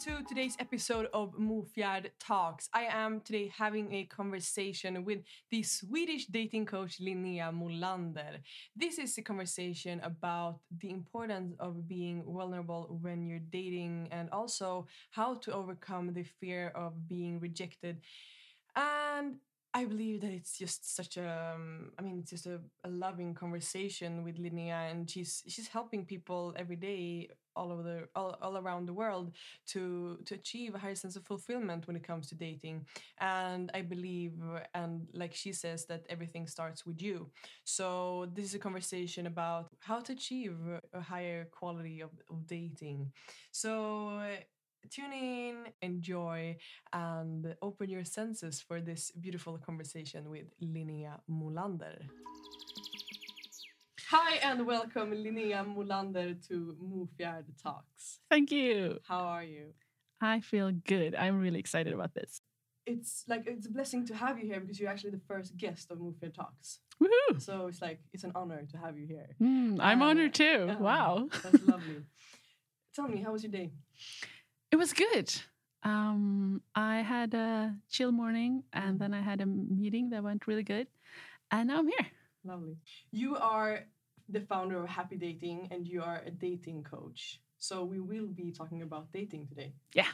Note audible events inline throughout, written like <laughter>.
To today's episode of Mofjard Talks. I am today having a conversation with the Swedish dating coach Linnea Molander. This is a conversation about the importance of being vulnerable when you're dating and also how to overcome the fear of being rejected. And I believe that it's just such a, um, I mean, it's just a, a loving conversation with Linnea, and she's she's helping people every day all over the all, all around the world to to achieve a higher sense of fulfillment when it comes to dating. And I believe, and like she says, that everything starts with you. So this is a conversation about how to achieve a higher quality of, of dating. So tune in, enjoy, and open your senses for this beautiful conversation with Linnea Molander. Hi and welcome Linnea Molander to Mofjard Talks. Thank you. How are you? I feel good. I'm really excited about this. It's like it's a blessing to have you here because you're actually the first guest of Mofjard Talks. Woohoo! So it's like it's an honor to have you here. Mm, I'm honored too. wow. That's lovely. <laughs> Tell me, how was your day? It was good. Um, I had a chill morning and then I had a meeting that went really good. And now I'm here. Lovely. You are the founder of Happy Dating and you are a dating coach. So we will be talking about dating today. Yeah.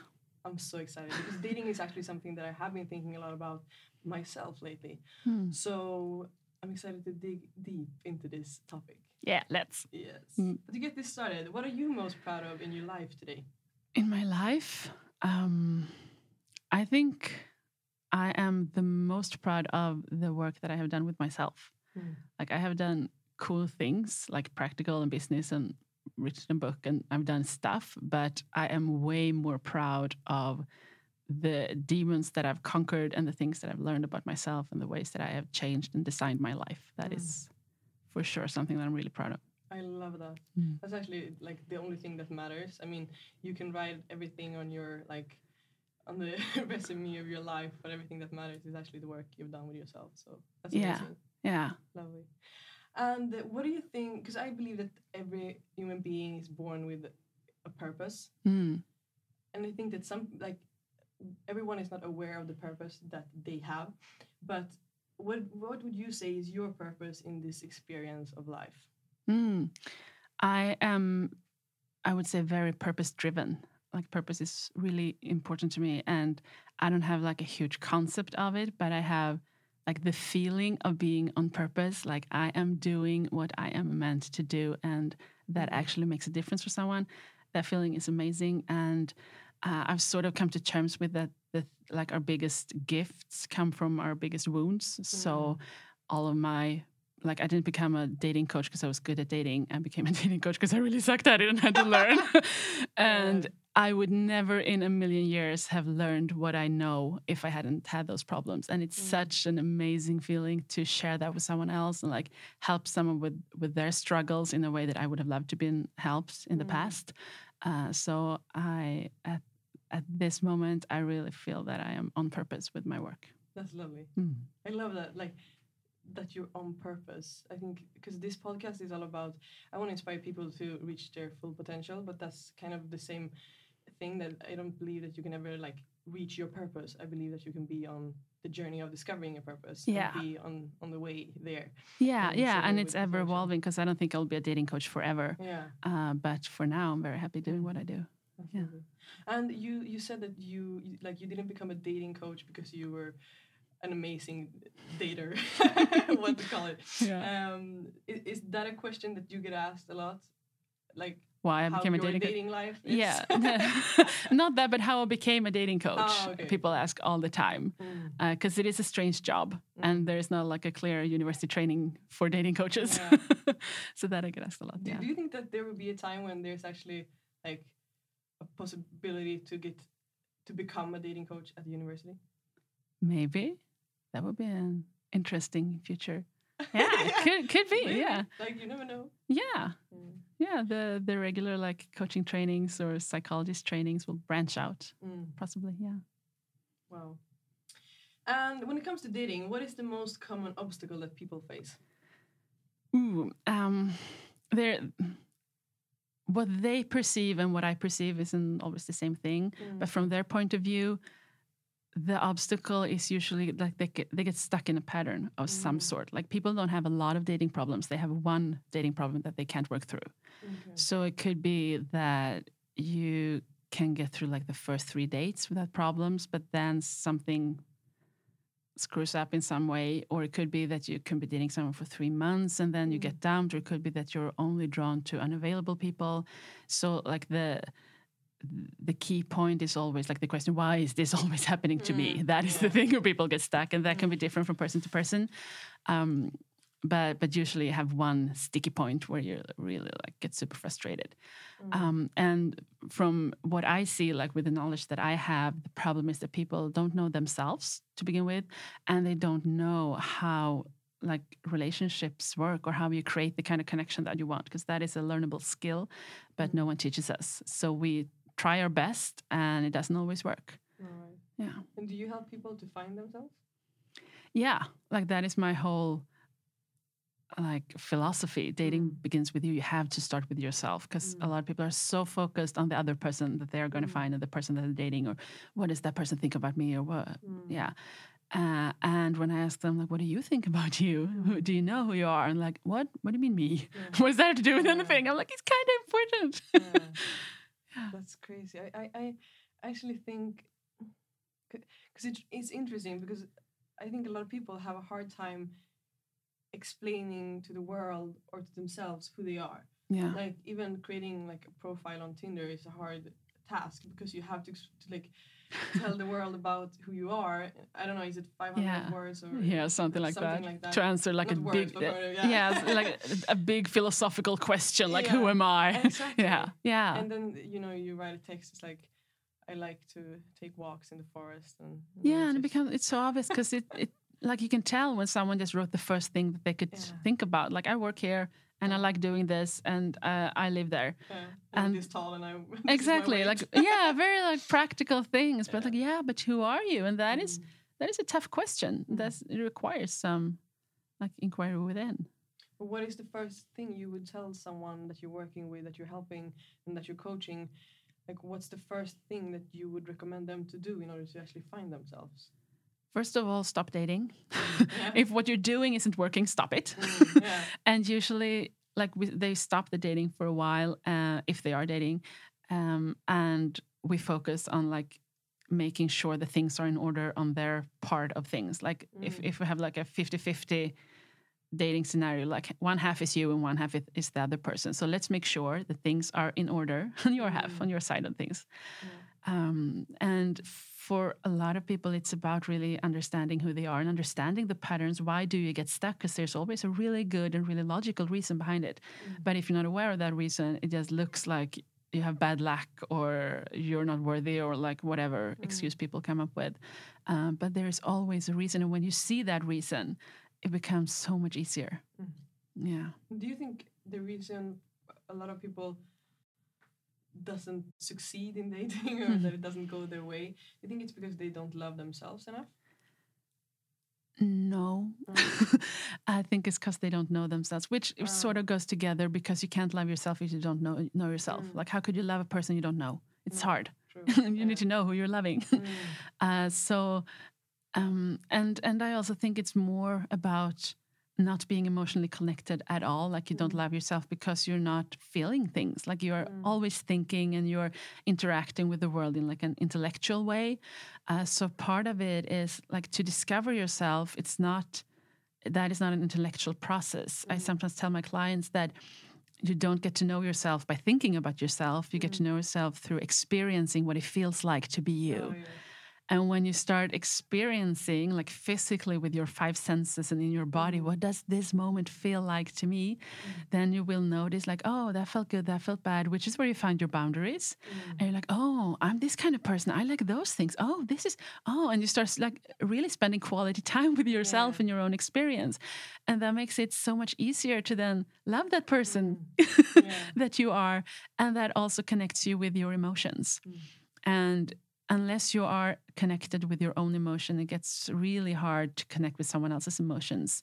I'm so excited because dating is actually something that I have been thinking a lot about myself lately. Hmm. So I'm excited to dig deep into this topic. Yeah, let's. Yes. Mm. But to get this started, what are you most proud of in your life today? In my life, um, I think I am the most proud of the work that I have done with myself. Hmm. Like I have done cool things like practical and business and written a book and I've done stuff, but I am way more proud of the demons that I've conquered and the things that I've learned about myself and the ways that I have changed and designed my life. That Mm. is for sure something that I'm really proud of. I love that. Mm. That's actually like the only thing that matters. I mean, you can write everything on your like on the <laughs> resume of your life, but everything that matters is actually the work you've done with yourself. So that's Yeah. amazing. Yeah. Lovely. And what do you think? Because I believe that every human being is born with a purpose, Mm. and I think that some like everyone is not aware of the purpose that they have. But what what would you say is your purpose in this experience of life? Mm. I am, I would say, very purpose driven. Like, purpose is really important to me. And I don't have like a huge concept of it, but I have like the feeling of being on purpose. Like, I am doing what I am meant to do, and that actually makes a difference for someone. That feeling is amazing. And uh, I've sort of come to terms with that. That like our biggest gifts come from our biggest wounds. So all of my like I didn't become a dating coach because I was good at dating. I became a <laughs> dating coach because I really sucked at it and had to learn. <laughs> and I would never in a million years have learned what I know if I hadn't had those problems. And it's Mm. such an amazing feeling to share that with someone else and like help someone with with their struggles in a way that I would have loved to been helped in the Mm. past. Uh, so I at at this moment I really feel that I am on purpose with my work. That's lovely. Mm. I love that. Like that you're on purpose. I think because this podcast is all about I want to inspire people to reach their full potential, but that's kind of the same thing that I don't believe that you can ever like reach your purpose. I believe that you can be on the journey of discovering your purpose. Yeah. And be on on the way there. Yeah, and yeah, and it's ever evolving because I don't think I'll be a dating coach forever. Yeah. Uh, but for now, I'm very happy doing what I do. Yeah. And you you said that you you- like you didn't become a dating coach because you were an amazing dater. <laughs> <laughs> what to call it? Um, is, is that a question that you get asked a lot? Like Why I became a dating dating life? Is? Yeah, <laughs> not that, but how I became a dating coach. Ah, okay. People ask all the time Mm. because it is a strange job, and there is not like a clear university training for dating coaches. Yeah. so that I get asked a lot. Do, Yeah. do you think that there will be a time when there's actually like a possibility to get to become a dating coach at the university? Maybe that would be an interesting future. <laughs> Yeah, it could could be. Yeah, Like you never know. yeah, Mm. yeah. The the regular like coaching trainings or psychologist trainings will branch out. Mm. Possibly. Yeah. Wow. And when it comes to dating, what is the most common obstacle that people face? Ooh, um, there. What they perceive and what I perceive isn't always the same thing. But from their point of view, the obstacle is usually like they get, they get stuck in a pattern of some Mm. sort. Like people don't have a lot of dating problems; they have one dating problem that they can't work through. Okay. So it could be that you can get through like the first three dates without problems, but then something screws up in some way, or it could be that you can be dating someone for three months and then you get dumped, or it could be that you're only drawn to unavailable people. So like the the key point is always like the question why is this <laughs> always happening to me? That is the thing where people get stuck and that can be different from person to person. Um, but but usually you have one sticky point where you really like get super frustrated. Um, and from what i see like with the knowledge that i have the problem is that people don't know themselves to begin with and they don't know how like relationships work or how you create the kind of connection that you want because that is a learnable skill but no one teaches us. So we try our best and it doesn't always work Alright. yeah And do you help people to find themselves? yeah like that is my whole like philosophy dating mm. begins with you you have to start with yourself because a mm. lot of people are so focused on the other person that they're going to mm. find and the person that they're dating or what does that person think about me or what yeah uh, and when I ask them like, "What do you think about you? Who, do you know who you are?" and like, "What? What do you mean me? <laughs> what does that have to do with anything?" I'm like, "It's kind of important." Yeah. <laughs> That's crazy. I, I, I actually think because it, it's interesting because I think a lot of people have a hard time explaining to the world or to themselves who they are. yeah, Like even creating like a profile on Tinder is a hard task because you have to, to like tell the world about who you are. I don't know, is it 500 Yeah. words or yeah, something like something that. like that. To answer like Not a words, big, uh, yeah, yeah. like a, a big philosophical question, like who am I? <laughs> exactly. yeah, yeah, and then you know you write a text it's like i like to take walks in the forest and you know, yeah, and it becomes it's so obvious because it, it like you can tell when someone just wrote the first thing that they could Yeah. think about. Like I work here and I like doing this and uh, I live there. yeah, and- this tall and i <laughs> is Exactly, like yeah, <laughs> very like practical things. But like yeah, but who are you? And that is Mm. that is a tough question. That's it requires some like inquiry within. But what is the first thing you would tell someone that you're working with that you're helping and that you're coaching like what's the first thing that you would recommend them to do in order to actually find themselves First of all, stop dating. Yeah. <laughs> if what you're doing isn't working, stop it. Mm, yeah. <laughs> and usually, like we, they stop the dating for a while uh, if they are dating, um, and we focus on like making sure the things are in order on their part of things. Like if if we have like a 50-50 dating scenario, like one half is you and one half is the other person. So let's make sure the things are in order <laughs> on your half, on your side of things. Um, and for a lot of people, it's about really understanding who they are and understanding the patterns. Why do you get stuck? Because there's always a really good and really logical reason behind it. But if you're not aware of that reason, it just looks like you have bad luck or you're not worthy or like whatever excuse people come up with. Um, but there is always a reason. And when you see that reason, it becomes so much easier. Yeah. do you think the reason a lot of people doesn't succeed in dating or that it doesn't go their way do you think it's because they don't love themselves enough No. <laughs> I think it's because they don't know themselves, which Ah. sort of goes together because you can't love yourself if you don't know know yourself. Mm. Like, how could you love a person you don't know? It's hard. True. <laughs> you need to know who you're loving. Mm. <laughs> uh, so, um, and and I also think it's more about not being emotionally connected at all. Like you don't Mm. love yourself because you're not feeling things. Like you're always thinking and you're interacting with the world in like an intellectual way. Uh, so part of it is like to discover yourself. It's not that is not an intellectual process. Mm. I sometimes tell my clients that you don't get to know yourself by thinking about yourself. You get Mm. to know yourself through experiencing what it feels like to be you. Oh, yeah. And when you start experiencing, like physically with your five senses and in your body, mm-hmm. what does this moment feel like to me? Mm-hmm. Then you will notice, like, oh, that felt good, that felt bad, which is where you find your boundaries. And mm-hmm. you're like, oh, I'm this kind of person. I like those things. Oh, this is, oh, and you start like really spending quality <laughs> time with yourself Yeah. and your own experience. And that makes it so much easier to then love that person <laughs> Yeah. that you are. And that also connects you with your emotions. Mm. And unless you are connected with your own emotion, it gets really hard to connect with someone else's emotions.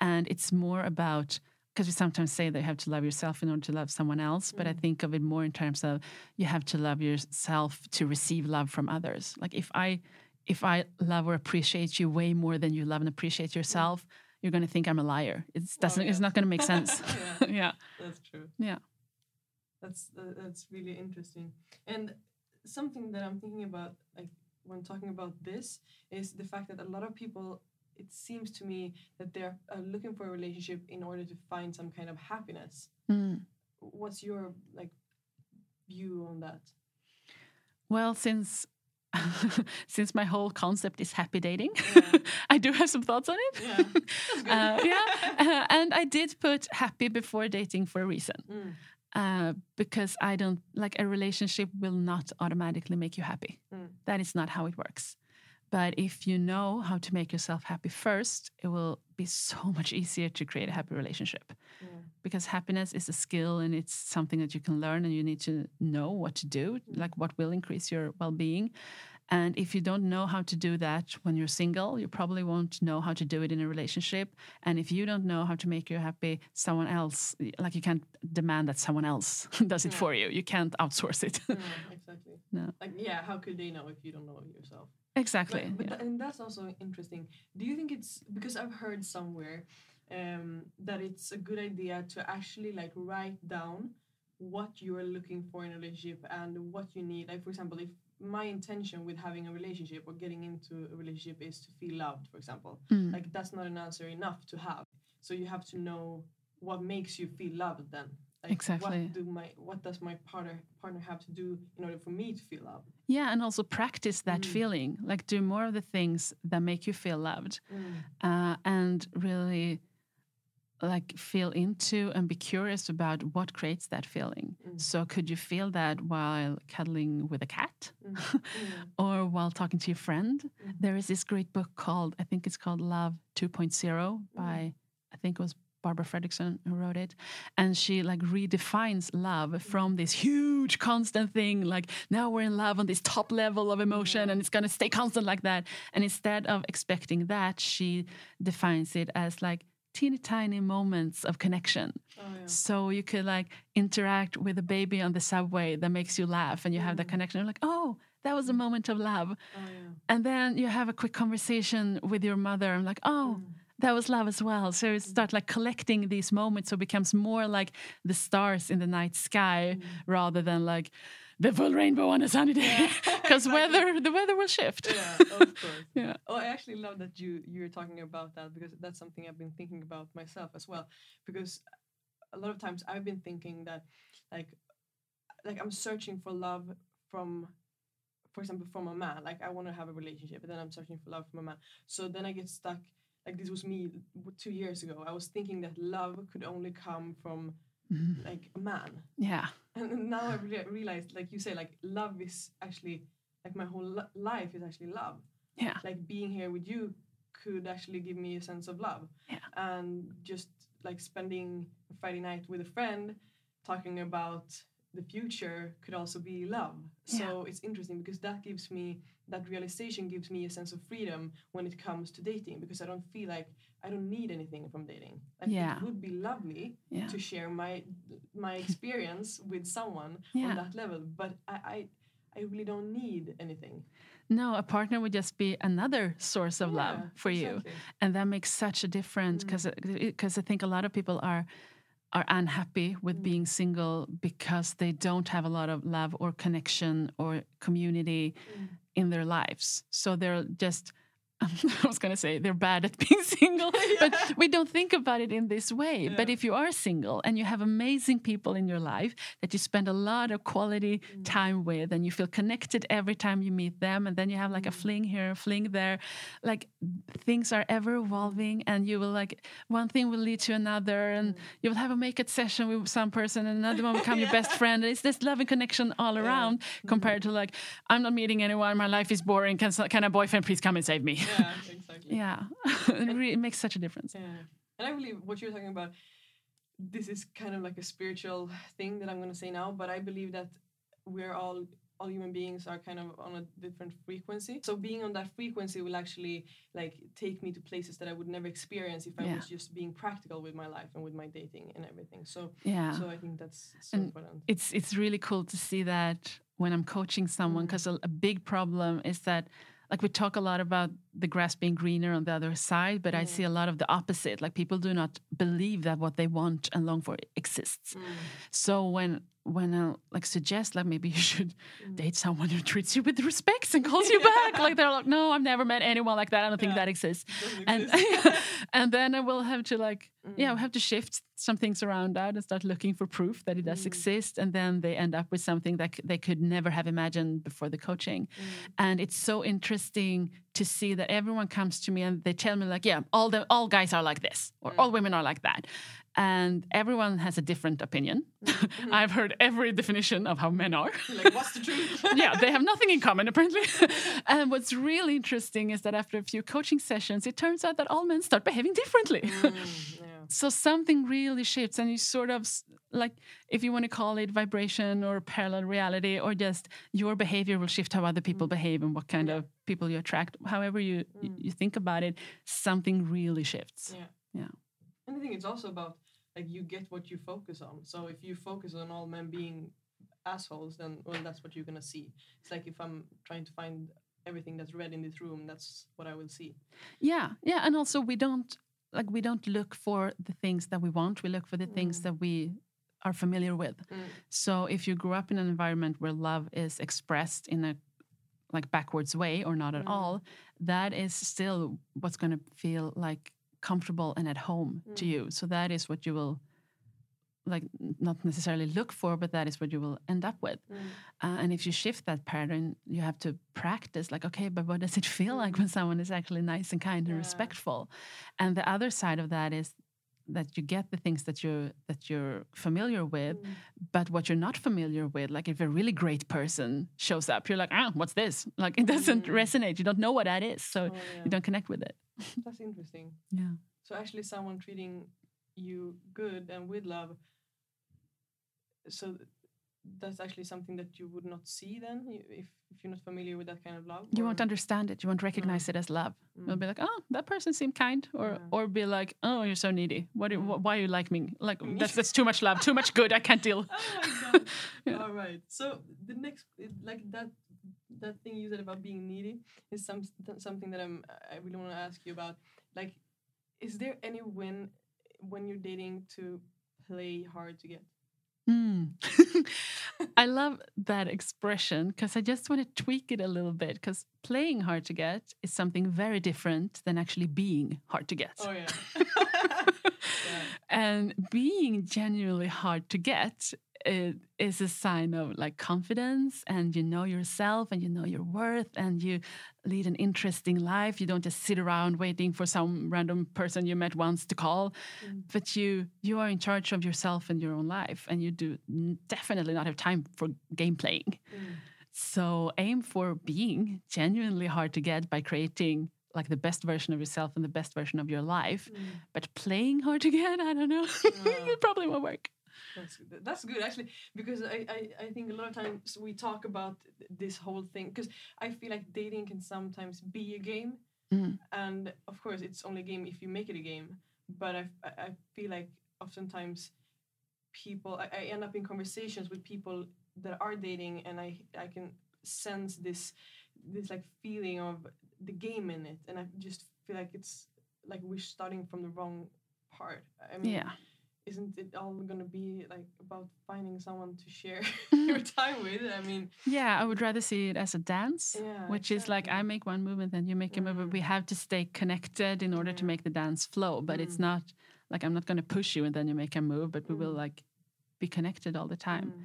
And it's more about, because we sometimes say that you have to love yourself in order to love someone else, but I Mm. think of it more in terms of you have to love yourself to receive love from others. Like if I if I love or appreciate you way more than you love and appreciate yourself, you're going to think I'm a liar. It doesn't. It's Mm. yeah. not going to make sense. <laughs> Yeah. <laughs> yeah. That's true. Yeah. That's uh, that's really interesting. And something that I'm thinking about, like when talking about this, is the fact that a lot of people. It seems to me that they're uh, looking for a relationship in order to find some kind of happiness. Mm. What's your like view on that? Well, since <laughs> since my whole concept is happy dating, Yeah. <laughs> I do have some thoughts on it. Yeah. <laughs> Uh, yeah, uh, and I did put happy before dating for a reason. Mm, Uh, because I don't like a relationship will not automatically make you happy. Mm. That is not how it works. But if you know how to make yourself happy first, it will be so <laughs> much easier to create a happy relationship. yeah. Because happiness is a skill and it's something that you can learn, and you need to know what to do, like what will increase your well being. And if you don't know how to do that when you're single, you probably won't know how to do it in a relationship. And if you don't know how to make you happy, someone else, like you can't demand that someone else <laughs> does it Yeah. for you. You can't outsource it. No, <laughs> exactly. No. Like, yeah, how could they know if you don't know it yourself? exactly. But, but yeah. tha- and that's also interesting. Do you think it's because I've heard somewhere um, that it's a good idea to actually like write down what you are looking for in a relationship and what you need. Like for example, if my intention with having a relationship or getting into a relationship is to feel loved, for example, Mm. like that's not an answer enough to have. So you have to know what makes you feel loved then. Like Exactly. What do my what does my partner partner have to do in order for me to feel loved? yeah, and also practice that Mm. feeling. Like do more of the things that make you feel loved. Mm. uh, and really like feel into and be curious about what creates that feeling. Mm. So could you feel that while cuddling with a cat Mm. Mm. <laughs> or while talking to your friend? Mhm. There is this great book called I think it's called Love 2.0 by I think it was Barbara Fredrickson who wrote it and she like redefines love from this huge constant thing like now we're in love on this top level of emotion and it's going to stay constant like that and instead of expecting that she defines it as like teeny tiny moments of connection Oh yeah. so you could like interact with a baby on the subway that makes you laugh and you have that Mm. connection you're like oh that was a moment of love Oh yeah. and then you have a quick conversation with your mother and like oh Mm. that was love as well so you start like collecting these moments so it becomes more like the stars in the night sky rather than like the full rainbow on a sunny day Yeah, <laughs> because exactly. weather the weather will shift Yeah, of <laughs> course. yeah Oh, I actually love that you you're talking about that because that's something I've been thinking about myself as well. Because a lot of times I've been thinking that, like, like I'm searching for love from, for example, from a man. Like I want to have a relationship, but then I'm searching for love from a man. So then I get stuck. Like this was me two years ago. I was thinking that love could only come from Mhm. like a man. yeah And now I rea- realized, like you say, like love is actually like my whole li- life is actually love. yeah Like being here with you could actually give me a sense of love. Yeah. And just like spending a Friday night with a friend, talking about the future could also be love. So it's interesting because that gives me that realization gives me a sense of freedom when it comes to dating because I don't feel like I don't need anything from dating. Like Yeah. it would be lovely yeah to share my my experience <laughs> with someone Yeah. on that level but I, I i really don't need anything no a partner would just be another source of love Yeah, for you and that makes such a difference mm. because because I think a lot of people are are unhappy with Mm. being single because they don't have a lot of love or connection or community Mm. in their lives. So they're just <laughs> I was going to say they're bad at being <laughs> single, but we don't think about it in this way. Yeah. But if you are single and you have amazing people in your life that you spend a lot of quality Mm. time with and you feel connected every time you meet them, and then you have like a Mm. fling here, a fling there, like things are ever evolving, and you will like one thing will lead to another, and Mm. you will have a make it session with some person, and another one will become <laughs> your best friend. And it's this loving connection all around compared to like, I'm not meeting anyone, my life is boring. Can, can a boyfriend please come and save me? Yeah, <laughs> exactly. Yeah, <laughs> it, really, makes such a difference. Yeah. And I believe what you're talking about, this is kind of like a spiritual thing that I'm going to say now, but I believe that we're all all human beings are kind of on a different frequency. So being on that frequency will actually like take me to places that I would never experience if I Yeah. was just being practical with my life and with my dating and everything. So Yeah. so I think that's so And important. it's it's really cool to see that when I'm coaching someone Mm. because a, a big problem is that like we talk a lot about the grass being greener on the other side but I Mm. see a lot of the opposite like people do not believe that what they want and long for exists Mm. so when when I like suggest like maybe you <laughs> should Mm. date someone who treats you with respect and calls you back like they're like no I've never met anyone like that I don't think Yeah. that exists and <laughs> and then I will have to like yeah Mm. we have to shift some things around that and start looking for proof that it does Mm. exist and then they end up with something that c- they could never have imagined before the coaching Mm. and it's so interesting to see that everyone comes to me and they tell me like yeah all the all guys are like this or Mm. all women are like that and everyone has a different opinion <laughs> i've heard every definition of how men are like what's the <laughs> truth? yeah, they have nothing in common apparently. <laughs> and what's really interesting is that after a few coaching sessions, it turns out that all men start behaving differently. Mm, yeah. so something really shifts, and you sort of like, if you want to call it vibration or parallel reality, or just your behavior will shift how other people behave and what kind Yeah. of people you attract. However you you Mm. you think about it, something really shifts. Yeah. Yeah. And I think it's also about like you get what you focus on. So if you focus on all men being assholes, then well that's what you're gonna see. It's like if I'm trying to find everything that's red in this room, that's what I will see. Yeah, yeah, and also we don't like we don't look for the things that we want. We look for the things Mm. that we are familiar with. So if you grew up in an environment where love is expressed in a like backwards way or not at Mm. all, that is still what's going to feel like comfortable and at home to Mm. you. So that is what you will like not necessarily look for, but that is what you will end up with. Mm. Uh, and if you shift that pattern, you have to practice like, okay, but what does it feel like Mm. when someone is actually nice and kind and Yeah. respectful? And the other side of that is that you get the things that you're that you're familiar with, Mm. but what you're not familiar with, like if a really great person shows up, you're like, ah, what's this? <laughs> Like it doesn't Mm. resonate. You don't know what that is, so Oh, yeah. you don't connect with it. <laughs> That's interesting. Yeah. So actually, someone treating you good and with love. So that's actually something that you would not see then, if if you're not familiar with that kind of love. You won't understand it. You won't recognize it as love. You'll Mm. be like, oh, that person seemed kind, or Yeah. or be like, oh, you're so needy. What? Do, Mm. wh- why you like me? Like <laughs> that's that's too much love, too much good. I can't deal. <laughs> Oh! <laughs> Yeah. All right. So the next, like that, that thing you said about being needy is some something that I'm I really want to ask you about. Like, is there any when when you're dating to play hard to get? Mm. <laughs> <laughs> I love that expression because I just want to tweak it a little bit because playing hard to get is something very different than actually being hard to get. Oh yeah. <laughs> yeah. And being genuinely hard to get it is a sign of like confidence and you know yourself and you know your worth and you lead an interesting life. You don't just sit around waiting for some random person you met once to call, Mm. but you you are in charge of yourself and your own life and you do definitely not have time for game playing. Mm. So aim for being genuinely hard to get by creating like the best version of yourself and the best version of your life. Mm. But playing hard to get, I don't know. No. <laughs> it probably won't work. That's good. That's good actually because I, I, I think a lot of times we talk about this whole thing because I feel like dating can sometimes be a game Mm. and of course it's only a game if you make it a game but I I feel like oftentimes people I, I end up in conversations with people that are dating and I I can sense this this like feeling of the game in it and I just feel like it's like we're starting from the wrong part I mean Yeah. Isn't it all going to be like about finding someone to share <laughs> your <laughs> time with? I mean, Yeah, I would rather see it as a dance, Yeah, which is like I make one move and then you make a move. But we Mm. have to stay connected in order to make the dance flow. But it's Mm. not like I'm not going to push you and then you make a move, but we will Mm. like be connected all the time. mm,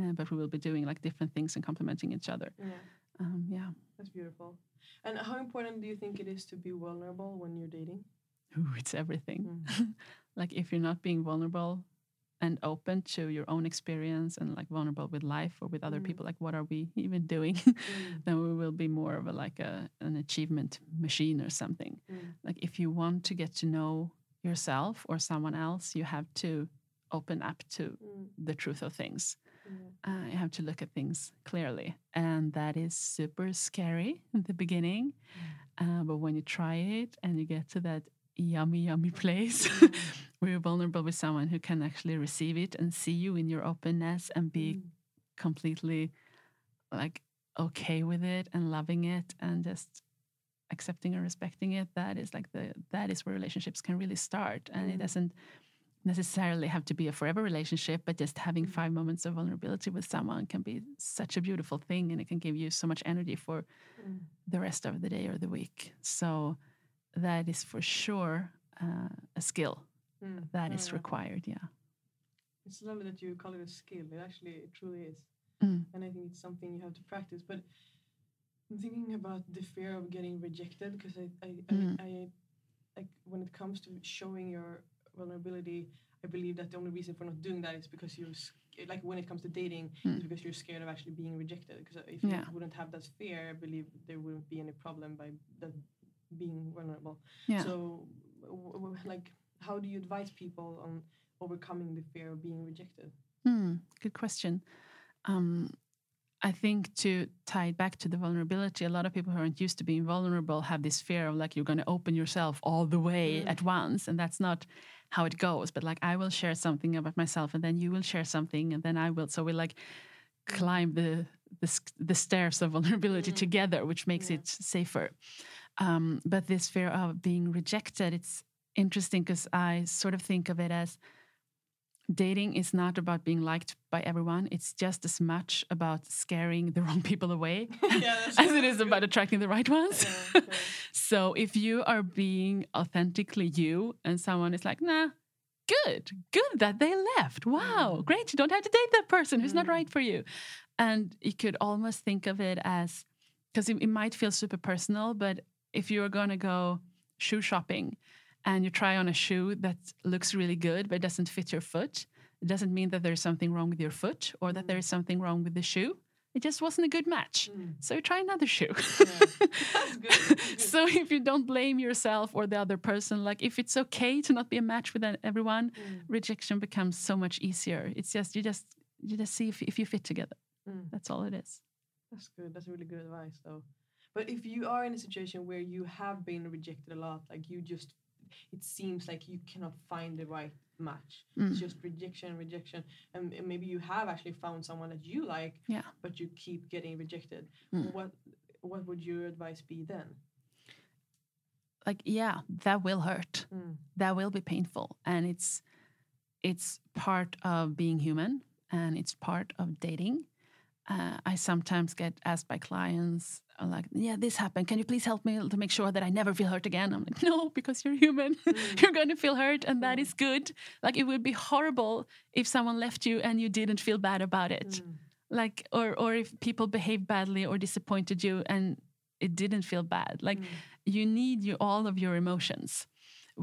Uh, but we will be doing like different things and complementing each other. yeah, Um, yeah. that's beautiful. And how important do you think it is to be vulnerable when you're dating? Ooh, it's everything. Mm. <laughs> like if you're not being vulnerable and open to your own experience and like vulnerable with life or with other Mm. people, like what are we <laughs> even doing? Mm, then we will be more of a like a an achievement machine or something. mm, Like if you want to get to know yourself or someone else, you have to open up to mm, the truth of things. Uh, you have to look at things clearly, and that is super scary in the beginning. Uh, but when you try it and you get to that yummy, yummy place <laughs> where you're vulnerable with someone who can actually receive it and see you in your openness and be Mm. completely like okay with it and loving it and just accepting and respecting it that is like the that is where relationships can really start and it Mm. doesn't necessarily have to be a forever relationship but just having Mm. five moments of vulnerability with someone can be such a beautiful thing and it can give you so much energy for Mm. the rest of the day or the week so that is for sure uh, a skill Mm. that Oh, is yeah. required yeah It's lovely that you call it a skill. It actually it truly is. Mm. And I think it's something you have to practice. But I'm thinking about the fear of getting rejected because I, I, Mm. I, I like when it comes to showing your vulnerability, I believe that the only reason for not doing that is because you're like when it comes to dating, Mm. is because you're scared of actually being rejected. Because if you wouldn't have that fear, I believe there wouldn't be any problem by that being vulnerable. yeah So, w- w- like, how do you advise people on overcoming the fear of being rejected? Hmm, good question. Um, I think to tie it back to the vulnerability, a lot of people who aren't used to being vulnerable have this fear of like you're going to open yourself all the way Mm. at once, and that's not how it goes. But like I will share something about myself, and then you will share something, and then I will. So we like climb the the, the stairs of <laughs> vulnerability Mm. together, which makes Yeah. it safer. Um, but this fear of being rejected, it's interesting because I sort of think of it as dating is not about being liked by everyone. It's just as much about scaring the <laughs> wrong people away <laughs> Yeah, <laughs> as it is good. about attracting the right ones. Yeah, so if you are being authentically you and someone is like, nah, good, good that they left. Wow, Mm. great. You don't have to date that person who's not Mm. right for you. And you could almost think of it as, because it, it might feel super personal, but if you're going to go shoe shopping and you try on a shoe that looks really good but doesn't fit your foot, it doesn't mean that there's something wrong with your foot or that Mm. there is something wrong with the shoe. It just wasn't a good match. Mm, So try another shoe. yeah. <laughs> That's good. Good. so if you don't blame yourself or the other person, like if it's okay to not be a match with everyone, Mm, rejection becomes so much easier. It's just you just you just see if, if you fit together. mm. That's all it is. That's good. That's really good advice, though. But if you are in a situation where you have been rejected a lot, like you just, it seems like you cannot find the right match. Mm. It's just rejection, rejection, and m- maybe you have actually found someone that you like, Yeah. but you keep getting rejected. Mm. What, what would your advice be then? Like yeah, that will hurt. Mm. That will be painful, and it's it's part of being human, and it's part of dating. Uh, I sometimes get asked by clients, uh, like, "Yeah, this happened. Can you please help me to make sure that I never feel hurt again?" I'm like, "No, because you're human. <laughs> Mm. you're going to feel hurt, and that Mm. is good. Like, it would be horrible if someone left you and you didn't feel bad about it. Mm. Like, or or if people behaved badly or disappointed you and it didn't feel bad. Like, Mm. you need you, all of your emotions."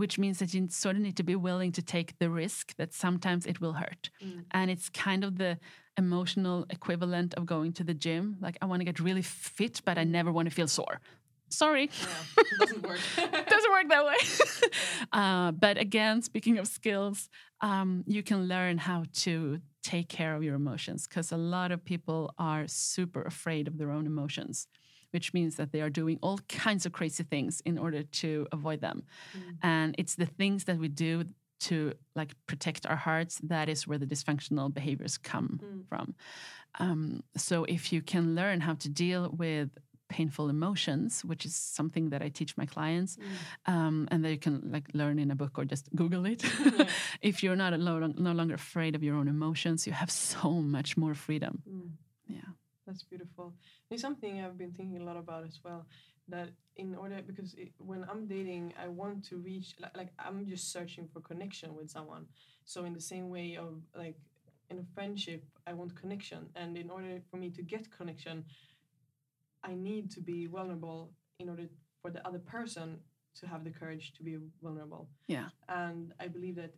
Which means that you sort of need to be willing to take the risk that sometimes it will hurt Mm. and it's kind of the emotional equivalent of going to the gym. Like i want to get really fit but i never want to feel sore. Sorry. Yeah, it doesn't work. <laughs> doesn't work that way. <laughs> Uh, but again speaking of skills um, you can learn how to take care of your emotions because a lot of people are super afraid of their own emotions which means that they are doing all kinds of crazy things in order to avoid them. Mm. and it's the things that we do to like protect our hearts that is where the dysfunctional behaviors come Mm. from um, so if you can learn how to deal with painful emotions, which is something that I teach my clients, Mm. um, and that you can like learn in a book or just Google it. Yeah. <laughs> if you're not no, no longer afraid of your own emotions, you have so much more freedom. Mm. Yeah. That's beautiful. It's something I've been thinking a lot about as well. That in order, because it, when I'm dating, I want to reach, like, like I'm just searching for connection with someone. So in the same way of like in a friendship, I want connection, and in order for me to get connection, I need to be vulnerable in order for the other person to have the courage to be vulnerable. Yeah. And I believe that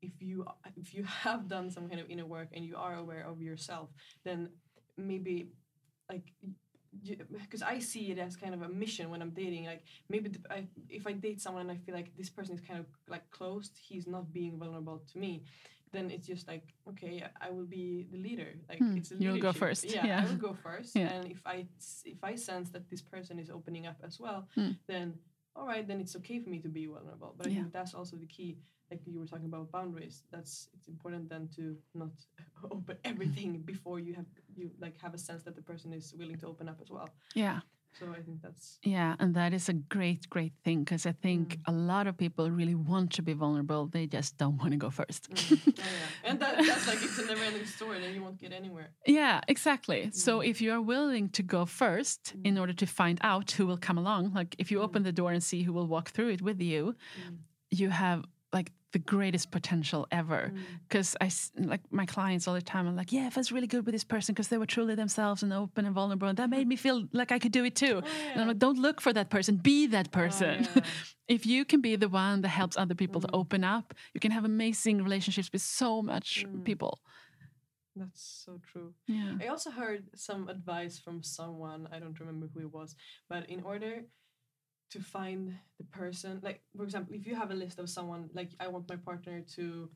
if you if you have done some kind of inner work and you are aware of yourself, then maybe like because I see it as kind of a mission when I'm dating. Like maybe the, I, if I date someone and I feel like this person is kind of like closed, he's not being vulnerable to me. Then it's just like okay, I will be the leader. Like Hmm, it's a you'll go first, Yeah, yeah. I will go first. Yeah. And if I if I sense that this person is opening up as well, Hmm. then all right, then it's okay for me to be vulnerable. But I Yeah. think that's also the key. Like you were talking about boundaries. That's it's important then to not <laughs> open everything before you have you like have a sense that the person is willing to open up as well. Yeah. So I think that's Yeah, and that is a great, great thing because I think Mm. a lot of people really want to be vulnerable. They just don't want to go first. mm, <laughs> oh, yeah. and that, that's like it's a never-ending story. Then you won't get anywhere. Yeah, exactly. So Mm. if you are willing to go first in order to find out who will come along, like if you Mm. open the door and see who will walk through it with you, Mm. you have like the greatest potential ever. Mm. Because I s- like my clients all the time. I'm like, yeah, it was really good with this person because they were truly themselves and open and vulnerable, and that made me feel like I could do it too. Oh, And. I'm like, don't look for that person, be that Oh, person. yeah. <laughs> if you can be the one that helps other people to Mm. open up, you can have amazing relationships with so much Mm. people. That's so true. Yeah. I also heard some advice from someone, I don't remember who it was, but in order to find the person, like for example, if you have a list of someone, like I want my partner to,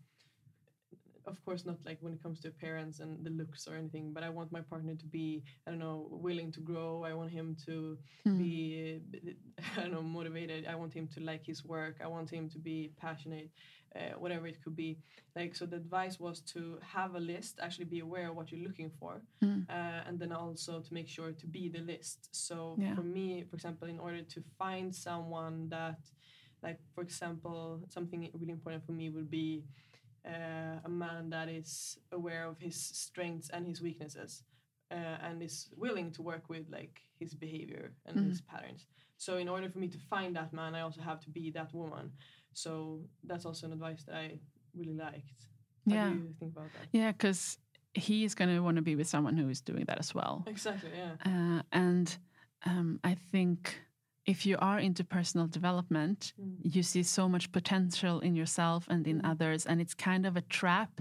of course, not like when it comes to appearance and the looks or anything, but I want my partner to be, I don't know, willing to grow. I want him to Mm. be, <laughs> I don't know, motivated. I want him to like his work. I want him to be passionate, uh, whatever it could be. Like, so the advice was to have a list, actually be aware of what you're looking for, Mm. uh, and then also to make sure to be the list. So Yeah. for me, for example, in order to find someone that, like, for example, something really important for me would be uh, a man that is aware of his strengths and his weaknesses uh, and is willing to work with like his behavior and Mhm. his patterns so in order for me to find that man i also have to be that woman so that's also an advice that i really liked How Yeah. do you think about that Yeah, because he is going to want to be with someone who is doing that as well. exactly yeah Uh, and um, I think if you are into personal development, Mm. you see so much potential in yourself and in Mm. others. And it's kind of a trap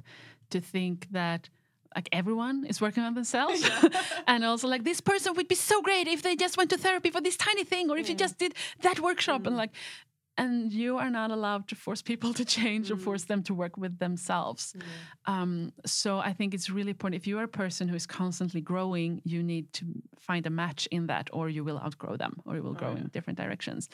to think that like everyone is working on themselves. <laughs> <laughs> and also like this person would be so great if they just went to therapy for this tiny thing or if you just did that workshop and Mm. like and you are not allowed to force people to change or Mm. force them to work with themselves. Yeah. Um, so I think it's really important. If you are a person who is constantly growing, you need to find a match in that, or you will outgrow them, or you will Oh, grow yeah. in different directions.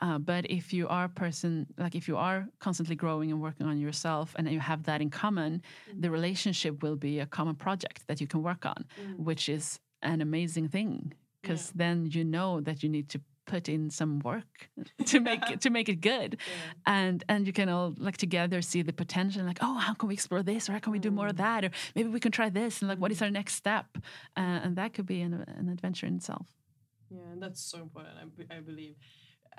Uh, but if you are a person, like if you are constantly growing and working on yourself, and you have that in common, Mm. the relationship will be a common project that you can work on, Mm. which is an amazing thing because then you know that you need to put in some work <laughs> to make it, to make it good. Yeah. and and you can all like together see the potential like oh how can we explore this? Or how can we do more of that? Or maybe we can try this and like what is our next step? Uh, and that could be an, an adventure in itself. Yeah, and that's so important. I, I believe,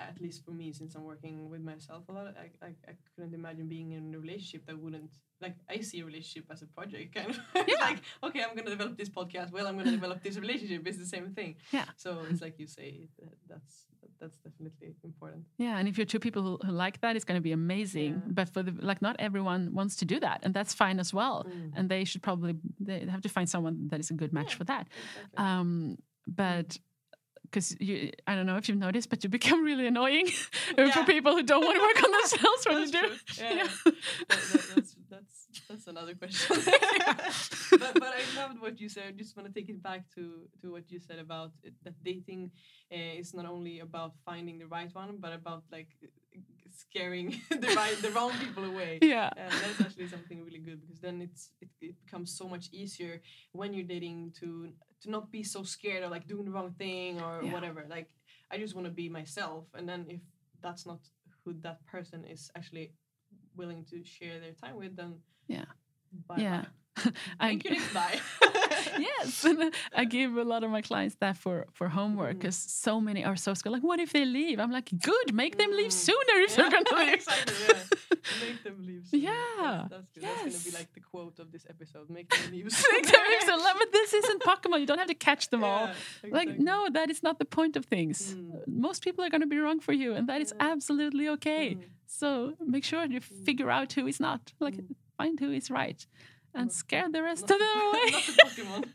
at least for me, since I'm working with myself a lot, I, I, I couldn't imagine being in a relationship that wouldn't like. I see a relationship as a project, kind of. <laughs> Yeah. like, okay, I'm gonna develop this podcast. Well, I'm gonna <laughs> develop this relationship. It's the same thing. Yeah. So it's like you say, that- that's that's definitely important. yeah and if you're two people who, who like that it's going to be amazing Yeah. but for the like not everyone wants to do that and that's fine as well Mm. and they should probably they have to find someone that is a good match Yeah. for that Exactly. um but because you i don't know if you've noticed but you become <laughs> really annoying <laughs> for people who don't want to work on <laughs> themselves when you That's do true. Yeah. Yeah. That- that- that's, that's that's another question. but but I loved what you said. I just want to take it back to to what you said about it, that dating uh, is not only about finding the right one, but about like scaring the right the wrong people away. Yeah. And that's actually something really good because then it's it, it becomes so much easier when you're dating to to not be so scared of like doing the wrong thing or Yeah. whatever. Like I just want to be myself, and then if that's not who that person is actually willing to share their time with, then Yeah. bye Yeah. bye. <laughs> I, Thank you, bye. <laughs> <laughs> yes, and <laughs> I give a lot of my clients that for for homework Mm. because so many are so scared. Like, what if they leave? I'm like, good, make them leave Mm. sooner if they're gonna <laughs> leave. exactly, yeah. Make them leave. soon. Yeah, That's, that's good. That's gonna be like the quote of this episode. Make them leave. Make them leave so long, but this isn't Pokemon. You don't have to catch them all. Yeah, Like, no, that is not the point of things. Mm. Most people are going to be wrong for you, and that is Yeah. absolutely okay. Mm. So make sure you figure out who is not. Like, Mm. find who is right, and scare the rest Not of them <laughs> away. the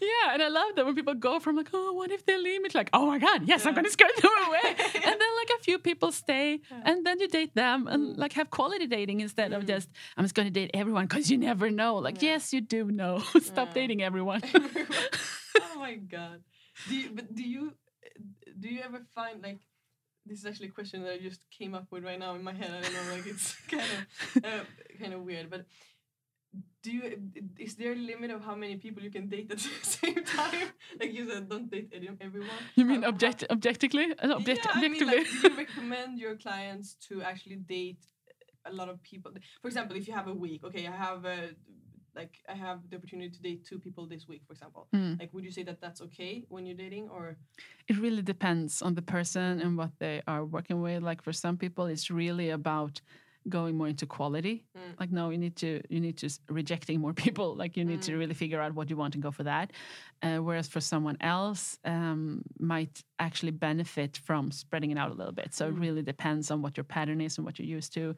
<laughs> yeah, and I love that when people go from like, oh, what if they leave me? It's like, oh my god, yes, I'm going to scare them <laughs> away. Yeah. And then like a few people stay, Yeah. and then you date them and Mm. like have quality dating instead of Mm. just I'm just going to date everyone because you never know. Like, Yeah. yes, you do know. Stop dating everyone. oh my god. Do you, but do you do you ever find like this is actually a question that I just came up with right now in my head. I don't know, like it's kind of uh, kind of weird, but do you is there a limit of how many people you can date at the <laughs> same time? Like you said, don't date everyone. You mean How- object objectively? Uh, object- yeah, I mean, objectively. like, do you recommend your clients to actually date a lot of people? For example, if you have a week, okay, I have a like I have the opportunity to date two people this week, for example. Mm. Like, would you say that that's okay when you're dating, or It really depends on the person and what they are working with. Like for some people, it's really about going more into quality. Mm. Like no, you need to you need to rejecting more <laughs> people. Like you need to Mm. really figure out what you want and go for that. Uh, whereas for someone else, um, might actually benefit from spreading it out a little bit. So it Mm. really depends on what your pattern is and what you're used to.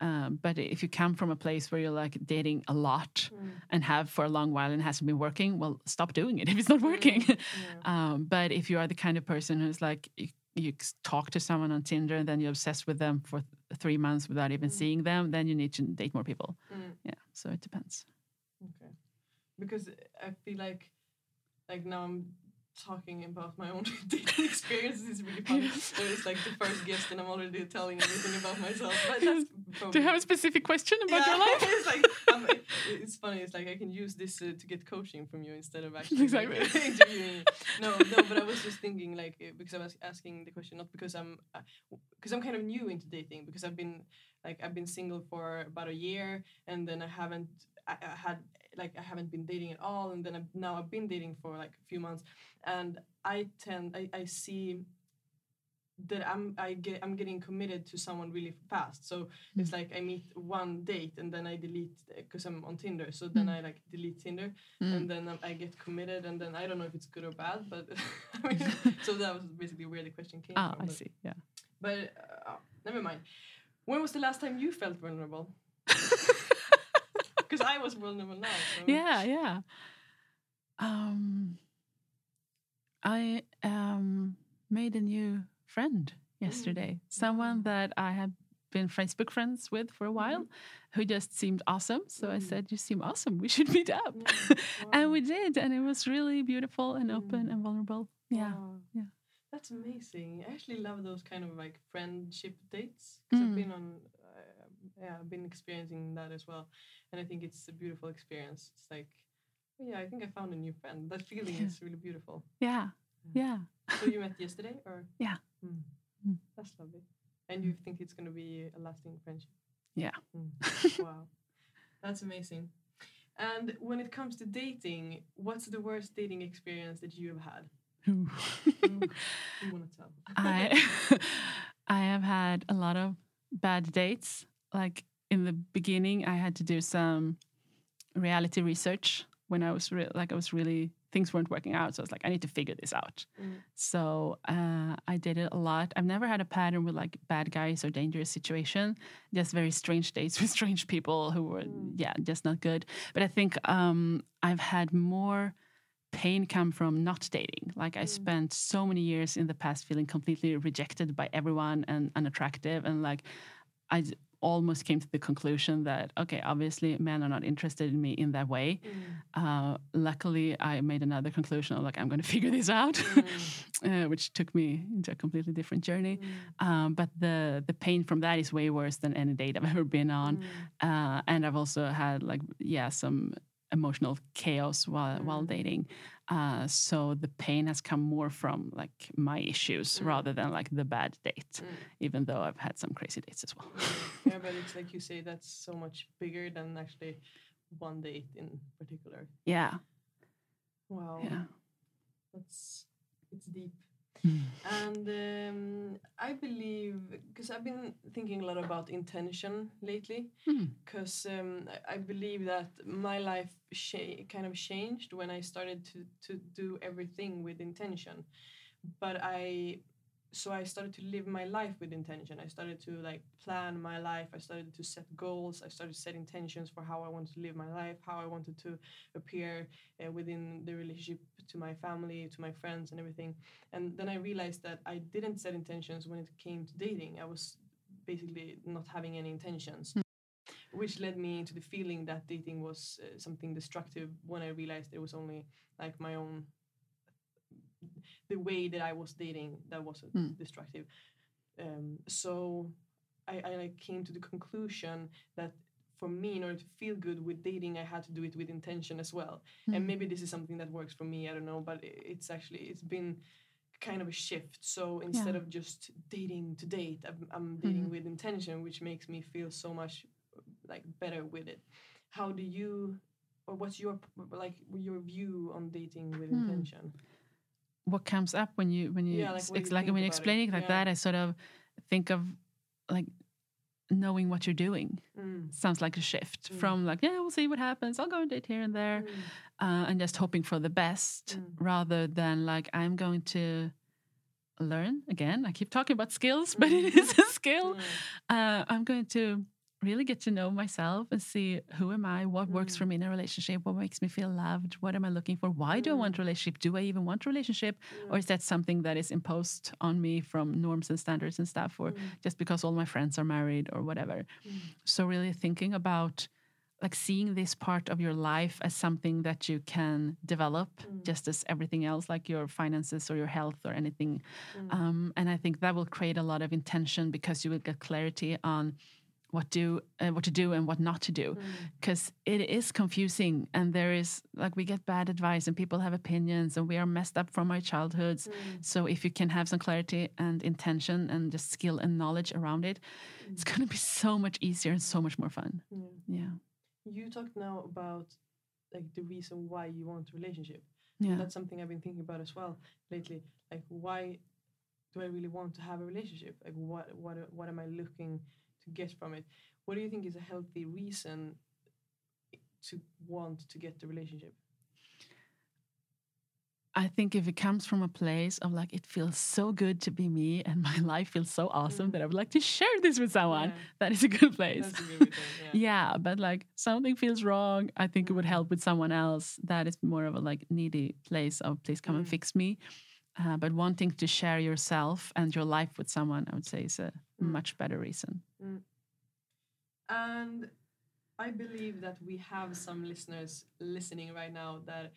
Um, but if you come from a place where you're like dating a lot and have for a long while and hasn't been working, well, stop doing it <laughs> if it's not working. Yeah. <laughs> um, but if you are the kind of person who's like you, you talk to someone on Tinder and then you're obsessed with them for three months without even Mm. seeing them, then you need to date more people. Mm, Yeah, so it depends. okay, because I feel like like now I'm talking about my own <laughs> dating experiences is really funny. So it's like the first guest, and I'm already telling everything about myself. But that's Do you have a specific question about your life? <laughs> it's like <laughs> it- it's funny. It's like I can use this uh, to get coaching from you instead of actually like, Exactly. interviewing you. No, no. But I was just thinking like uh, because I was asking the question not because I'm because I'm kind of new into dating because I've been like I've been single for about a year and then I haven't I, I had like I haven't been dating at all and then I've, now I've been dating for like a few months and I tend I, I see that I'm I get I'm getting committed to someone really fast. So it's like I meet one date and then I delete because I'm on Tinder. So then Mm. I like delete Tinder Mm. and then um, I get committed and then I don't know if it's good or bad, but <laughs> I mean, <laughs> so that was basically where the question came Ah, from. I but, see. Yeah. But uh, never mind. When was the last time you felt vulnerable? <laughs> Because I was vulnerable now. So. yeah, yeah. Um, I um, made a new friend yesterday. Someone that I had been Facebook friends with for a while, who just seemed awesome. So I Mm. said, "You seem awesome. We should meet up." Yeah, <laughs> and we did, and it was really beautiful and open Mm. and vulnerable. Yeah, Wow. yeah. That's amazing. I actually love those kind of like friendship dates because I've Mm. been on, yeah, I've been experiencing that as well, and I think it's a beautiful experience. It's like, yeah, I think I found a new friend. That feeling Yeah. is <laughs> really beautiful. yeah, yeah. So you met yesterday, or <laughs> Yeah. Mm. Mm. That's lovely. And you think it's going to be a lasting friendship? Yeah. Mm. <laughs> wow, that's amazing. And when it comes to dating, what's the worst dating experience that you have had? Ooh. Mm. You want to tell? I I have had a lot of bad dates. Like in the beginning, I had to do some reality research when I was re- like I was really things weren't working out. So I was like, I need to figure this out. Mm. So uh, I did it a lot. I've never had a pattern with like bad guys or dangerous situation. Just very strange dates <laughs> with strange people who were Mm. yeah just not good. But I think um, I've had more pain come from not dating. Like I Mm. spent so many years in the past feeling completely rejected by everyone and unattractive, and like I almost came to the conclusion that okay, obviously men are not interested in me in that way. Mm. Uh, luckily, I made another conclusion of like I'm going <laughs> to figure this out, <laughs> uh, which took me into a completely different journey. Um, but the the pain from that is way worse than any date I've <laughs> ever been on, uh, and I've also had like yeah some emotional chaos while while dating. Uh, so the pain has come more from like my issues rather than like the bad date, even though I've had some crazy dates as well. <laughs> yeah, but it's <laughs> like you say, that's so much bigger than actually one date in particular. yeah, Wow, yeah. that's it's deep. Mm. And um, I believe because I've been thinking a lot about intention lately. Hmm. Because um, I- I believe that my life kind of changed when I started to to do everything with intention. But I so I started to live my life with intention. I started to like plan my life. I started to set goals. I started to set intentions for how I wanted to live my life, how I wanted to appear uh, within the relationship to my family, to my friends, and everything. And then I realized that I didn't set intentions when it came to dating. I was basically not having any intentions. Which led me into the feeling that dating was uh, something destructive when I realized it was only like my own the way that I was dating that wasn't Mm. destructive. Um, so I, I came to the conclusion that for me, in order to feel good with dating, I had to do it with intention as well. And Mm. maybe this is something that works for me. I don't know, but it's actually it's been kind of a shift. So instead Yeah. of just dating to date, I'm, I'm dating Mhm. with intention, which makes me feel so much like better with it. How do you, or what's your like your view on dating with Hmm. intention? What comes up when you when you Yeah, like, ex- what do ex- you like when you about it? explain it like Yeah. that i sort of think of like knowing what you're doing Mm. sounds like a shift Mm. from like yeah we'll see what happens i'll go and date here and there Mm. uh, and just hoping for the best Mm. rather than like i'm going to learn again i keep talking about skills <laughs> but it Mm. a skill uh, i'm going to really get to know myself and see who am i what works Mm. for me in a relationship what makes me feel loved what am i looking for why do i want a relationship do i even want a relationship or is that something that is imposed on me from norms and standards and stuff or Mm. just because all my friends are married or whatever Mm. so really thinking about like seeing this part of your life as something that you can develop Mm. just as everything else like your finances or your health or anything Mm. um, and i think that will create a lot of intention because you will get clarity on what do uh, what to do and what not to do Mm. because it is confusing and there is like we get bad advice and people have opinions and we are messed up from our childhoods Mm. so if you can have some clarity and intention and just skill and knowledge around it it's going to be so much easier and so much more fun Yeah. yeah You talked now about like the reason why you want a relationship. yeah That's something I've been thinking about as well lately. Like, why do I really want to have a relationship? Like, what what what am I looking to get from it? What do you think is a healthy reason to want to get the relationship? I think if it comes from a place of like it feels so good to be me and my <laughs> life feels so awesome Mm. that I would like to share this with someone, Yeah. that is a good place. A good. Yeah. <laughs> yeah, but like something feels wrong, I think it would Mm. help with someone else. That is more of a like needy place of please come and Mm. fix me. Uh, but wanting to share yourself and your life with someone, I would say, is a Mm. much better reason. And I believe that we have some listeners listening right now that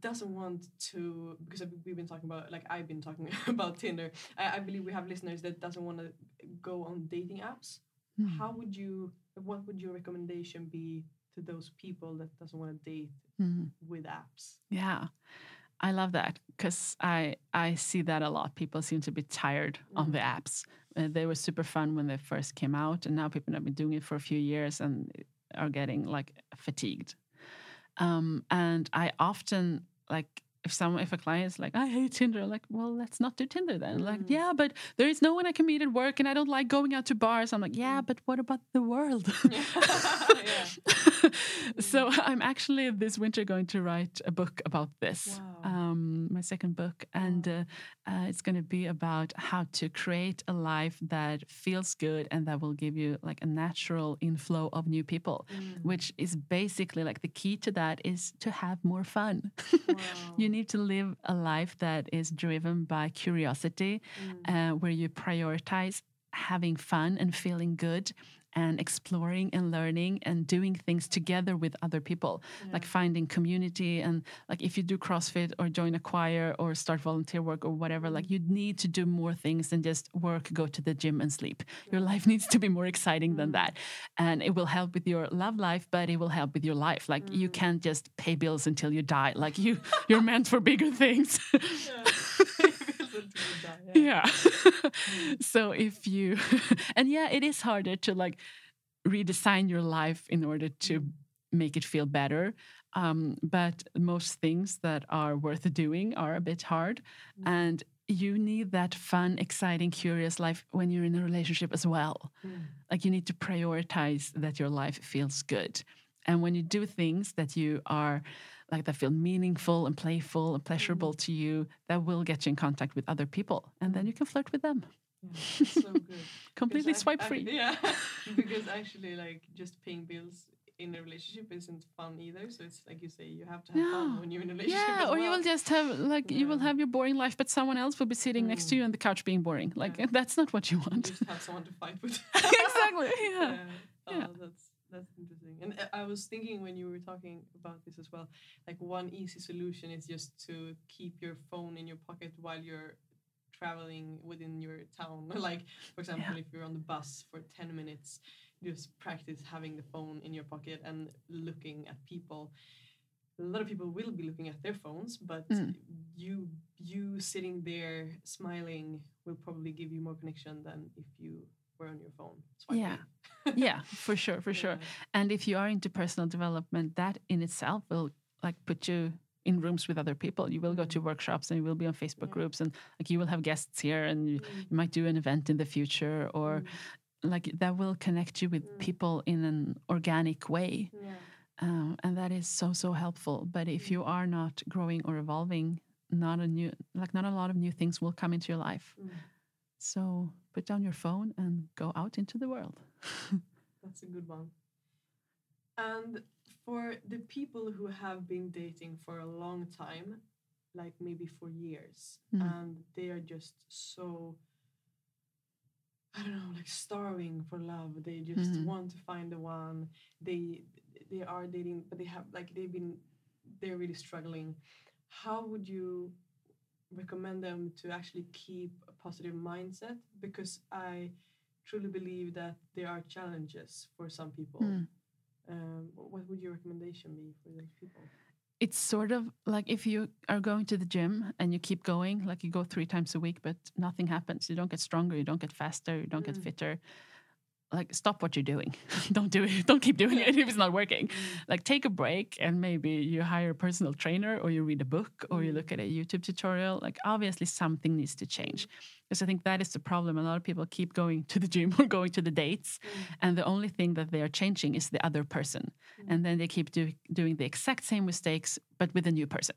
doesn't want to because we've been talking about like I've been talking <laughs> about Tinder. I, I believe we have listeners that doesn't want to go on dating apps. Mm. How would you? What would your recommendation be to those people that doesn't want to date Mm. with apps? Yeah. I love that because I I see that a lot. People seem to be tired on the apps. Uh, they were super fun when they first came out, and now people have been doing it for a few years and are getting like fatigued. Um, and I often like if someone if a client is like I hate Tinder, I'm like well let's not do Tinder then. Like Mm. yeah, but there is no one I can meet at work, and I don't like going out to bars. I'm like yeah, but what about the world? <laughs> yeah. <laughs> <laughs> <laughs> so I'm actually this winter going to write a book about this. Wow. Um, my second book, and uh, uh, it's going to be about how to create a life that feels good and that will give you like a natural inflow of new people. Mm. Which is basically like the key to that is to have more fun. <laughs> Wow. you need to live a life that is driven by curiosity, Mm. uh, where you prioritize having fun and feeling good and exploring and learning and doing things together with other people. Like finding community and like if you do crossfit or join a choir or start volunteer work or whatever like mm-hmm. you need to do more things than just work go to the gym and sleep. Your life <laughs> needs to be more exciting than mm. that. And it will help with your love life but it will help with your life. Like you mm. can't just pay bills until you die. Like you you're meant for bigger things <laughs> <laughs> yeah. Mm. <laughs> So if you <laughs> and yeah it is harder to like redesign your life in order to mm. make it feel better um, but most things that are worth doing are a bit hard mm. and you need that fun exciting curious life when you're in a relationship as well. Like you need to prioritize that your life feels good and when you do things that you are like that feel meaningful and playful and pleasurable mm-hmm. to you that will get you in contact with other people and then you can flirt with them Yeah, so <laughs> good. completely I- swipe I- free <laughs> yeah, <laughs> because actually, like just paying bills in a relationship isn't fun either. So it's like you say, you have to have fun when you're in a relationship. yeah or you will just have like you will have your boring life but someone else will be sitting next to you mm. on the couch being boring like Yeah. that's not what you You want just have someone to fight with. exactly yeah Oh, Yeah. that's that's interesting. And uh, I was thinking when you were talking about this as well, like one easy solution is just to keep your phone in your pocket while you're traveling within your town. <laughs> like for example, if you're on the bus for ten minutes, just practice having the phone in your pocket and looking at people. A lot of people will be looking at their phones, but Mm. you you sitting there smiling will probably give you more connection than if you on your phone. Yeah. swiping. yeah for sure for <laughs> sure and if you are into personal development that in itself will like put you in rooms with other people you will go to workshops and you will be on facebook Yeah. groups and like you will have guests here and you, Mm. you might do an event in the future or Mm. like that will connect you with Mm. people in an organic way Yeah. um, and that is so so helpful but if you are not growing or evolving not a new like not a lot of new things will come into your life Mm. So put down your phone and go out into the world <laughs> That's a good one. And for the people who have been dating for a long time, like maybe for years, Mm. and they are just so I don't know, like starving for love. They just Mhm. want to find the one. They they are dating, but they have like they've been they're really struggling. How would you recommend them to actually keep positive mindset? Because I truly believe that there are challenges for some people. Mm. Um, what would your recommendation be for those people? it's sort of like if you are going to the gym and you keep going, like you go three times a week, but nothing happens. You don't get stronger, you don't get faster, you don't get Mm. fitter. Like, stop what you're doing. <laughs> don't do it. Don't keep doing it if it's not working. Like, take a break and maybe you hire a personal trainer or you read a book or you look at a YouTube tutorial. Like, obviously, something needs to change. Because I think that is the problem. A lot of people keep going to the gym <laughs> or going to the dates, and the only thing that they are changing is the other person. And then they keep do, doing the exact same mistakes, but with a new person.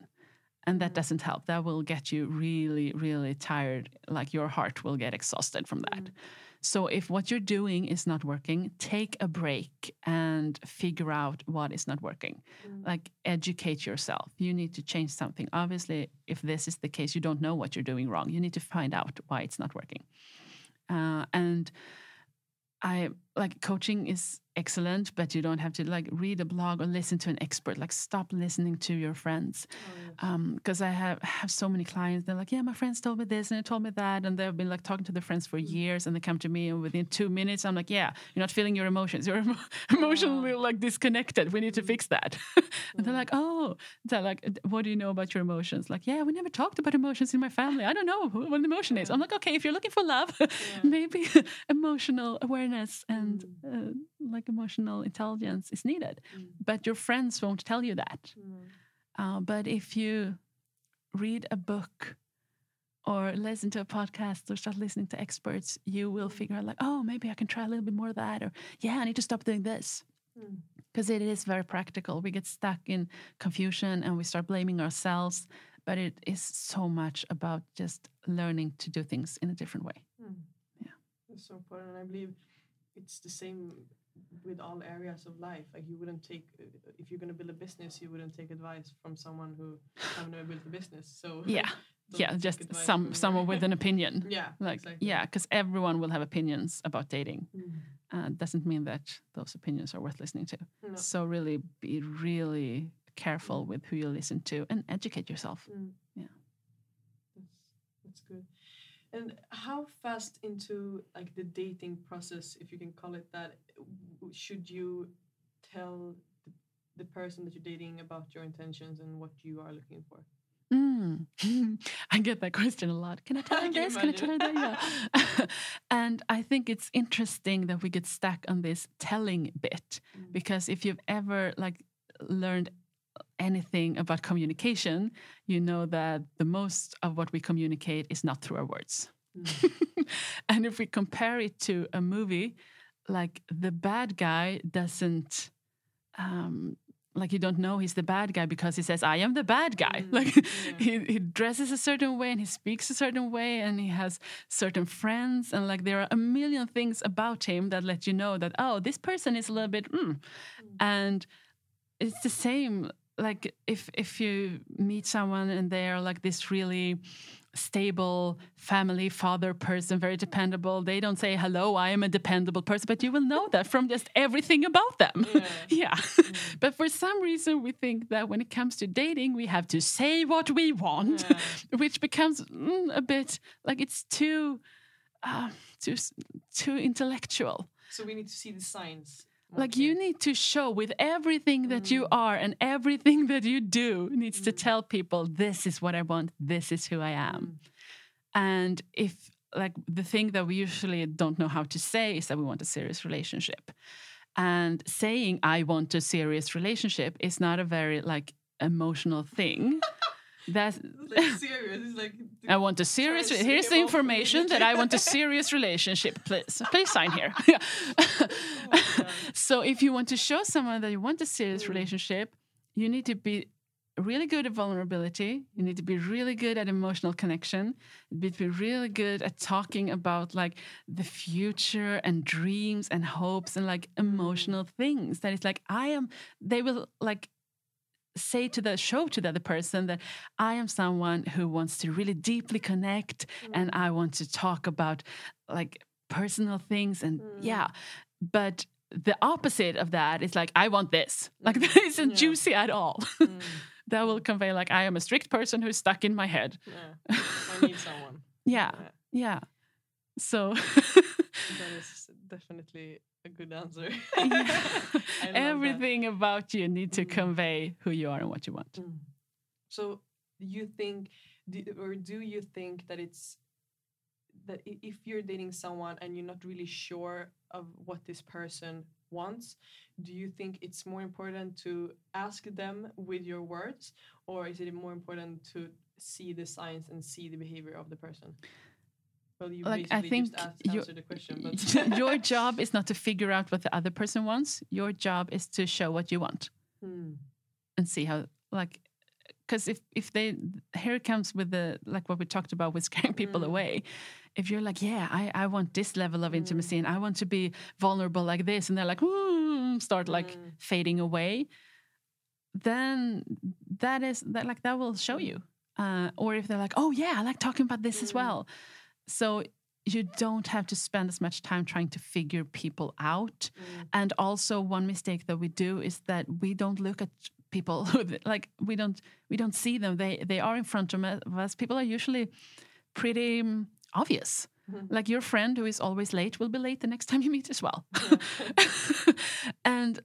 And that doesn't help. That will get you really, really tired. Like your heart will get exhausted from that. So, if what you're doing is not working, take a break and figure out what is not working. Like, educate yourself. You need to change something. Obviously, if this is the case, you don't know what you're doing wrong. You need to find out why it's not working. Uh, and I like coaching is excellent, but you don't have to like read a blog or listen to an expert. Like, stop listening to your friends mm. um, because I have have so many clients. They're like, yeah, my friends told me this and they told me that, and they've been like talking to their friends for mm. years, and they come to me, and within two minutes, I'm like, yeah, you're not feeling your emotions. You're emo- <laughs> emotionally like disconnected. We need to fix that. <laughs> and they're like, mm. oh, they're like, what do you know about your emotions? Like, yeah, we never talked about emotions in my family. I don't know what an emotion is. I'm like, okay, if you're looking for love, <laughs> maybe emotional awareness and uh, like emotional intelligence is needed. But your friends won't tell you that. Uh, but if you read a book or listen to a podcast or start listening to experts, you will figure out, like, oh, maybe I can try a little bit more of that. Or, yeah, I need to stop doing this. Mm. Because it is very practical. We get stuck in confusion and we start blaming ourselves. But it is so much about just learning to do things in a different way. Yeah. That's so important. And I believe it's the same with all areas of life. Like you wouldn't take, if you're going to build a business, you wouldn't take advice from someone who have never built a business. So <laughs> Yeah. <laughs> yeah just some someone with an <laughs> opinion yeah like exactly. yeah because everyone will have opinions about dating Mm. uh, doesn't mean that those opinions are worth listening to No. so really be really careful with who you listen to and educate yourself Mm. Yeah. That's, that's good. And how fast into like the dating process, if you can call it that, should you tell the, the person that you're dating about your intentions and what you are looking for? Mm. <laughs> I get that question a lot. Can I tell <laughs> I her can this? Can I tell her that? Yeah. <laughs> and I think it's interesting that we get stuck on this telling bit Mm. because if you've ever like learned anything about communication, you know that the most of what we communicate is not through our words. Mm. <laughs> and if we compare it to a movie, like the bad guy doesn't um like you don't know he's the bad guy because he says I am the bad guy. Mm, Like yeah. he, he dresses a certain way and he speaks a certain way and he has certain friends and like there are a million things about him that let you know that oh this person is a little bit mm. and it's the same like if if you meet someone and they are like this really stable family father person very dependable they don't say hello i am a dependable person but you will know that from just everything about them Yeah. <laughs> yeah but for some reason we think that when it comes to dating we have to say what we want Yeah. <laughs> which becomes mm, a bit like it's too uh, too too intellectual So we need to see the signs. Like you need to show with everything that you Mm. are and everything that you do needs to tell people this is what i want. This is who i am. Mm. and if like the thing that we usually don't know how to say is that we want a serious relationship. And saying i want a serious relationship is not a very like emotional thing <laughs> that's <laughs> like serious. It's like I want a serious. Here's the information that I want a <laughs> serious relationship. Please, <laughs> please sign here. God. so, if you want to show someone that you want a serious Mm. relationship, you need to be really good at vulnerability. You need to be really good at emotional connection. You be really good at talking about like the future and dreams and hopes and like emotional things. That it's like I am. They will like say to the show to the other person that I am someone who wants to really deeply connect and I want to talk about like personal things and Mm. yeah but the opposite of that is like I want this like <laughs> Mm. that isn't Yeah. juicy at all Mm. <laughs> that will convey like I am a strict person who's stuck in my head Yeah. <laughs> I need someone. yeah yeah so That is definitely a good answer. <laughs> <laughs> That. everything about you need to Mm. convey who you are and what you want Mm. So you think, or do you think that it's that if you're dating someone and you're not really sure of what this person wants, do you think it's more important to ask them with your words, or is it more important to see the signs and see the behavior of the person? Well, you Like, I think just asked, you- answered the question, but <laughs> your job is not to figure out what the other person wants. Your job is to show what you want Hmm. and see how, like, because if if they here it comes with the like what we talked about with scaring <laughs> people Mm. away. If you're like, yeah, I, I want this level of Mm. intimacy and I want to be vulnerable like this, and they're like, "Hmm," start like fading away, then that is that like that will show you. Uh, or if they're like, oh yeah, I like talking about this as well. So you don't have to spend as much time trying to figure people out. Mm. And also, one mistake that we do is that we don't look at people <laughs> like we don't we don't see them. They they are in front of us. People are usually pretty um, obvious. Mhm. Like your friend who is always late will be late the next time you meet as well. <laughs> and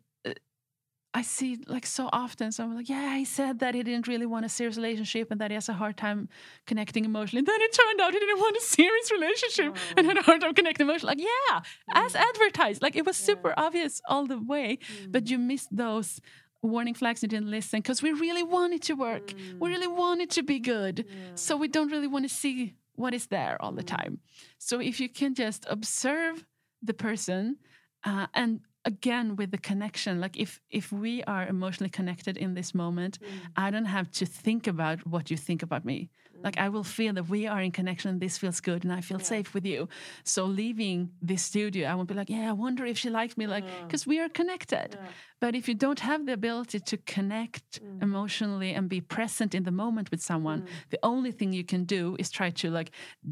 I see like so often someone like, yeah, he said that he didn't really want a serious relationship and that he has a hard time connecting emotionally. then it turned out he didn't want a serious relationship and had a hard time connecting emotionally. Like, yeah, as advertised. Like it was Yeah. super obvious all the way, Mm. but you missed those warning flags and didn't listen because we really want it to work. We Mm. really want it to be good. Yeah. So we don't really want to see what is there all the Mm. time. So if you can just observe the person uh, and again with the connection like if if we are emotionally connected in this moment mm. i don't have to think about what you think about me. Mm. Like i will feel that we are in connection this feels good and i feel safe with you. So leaving this studio i won't be like yeah i wonder if she likes me like uh-huh. because we are connected. But if you don't have the ability to connect mm. emotionally and be present in the moment with someone the only thing you can do is try to like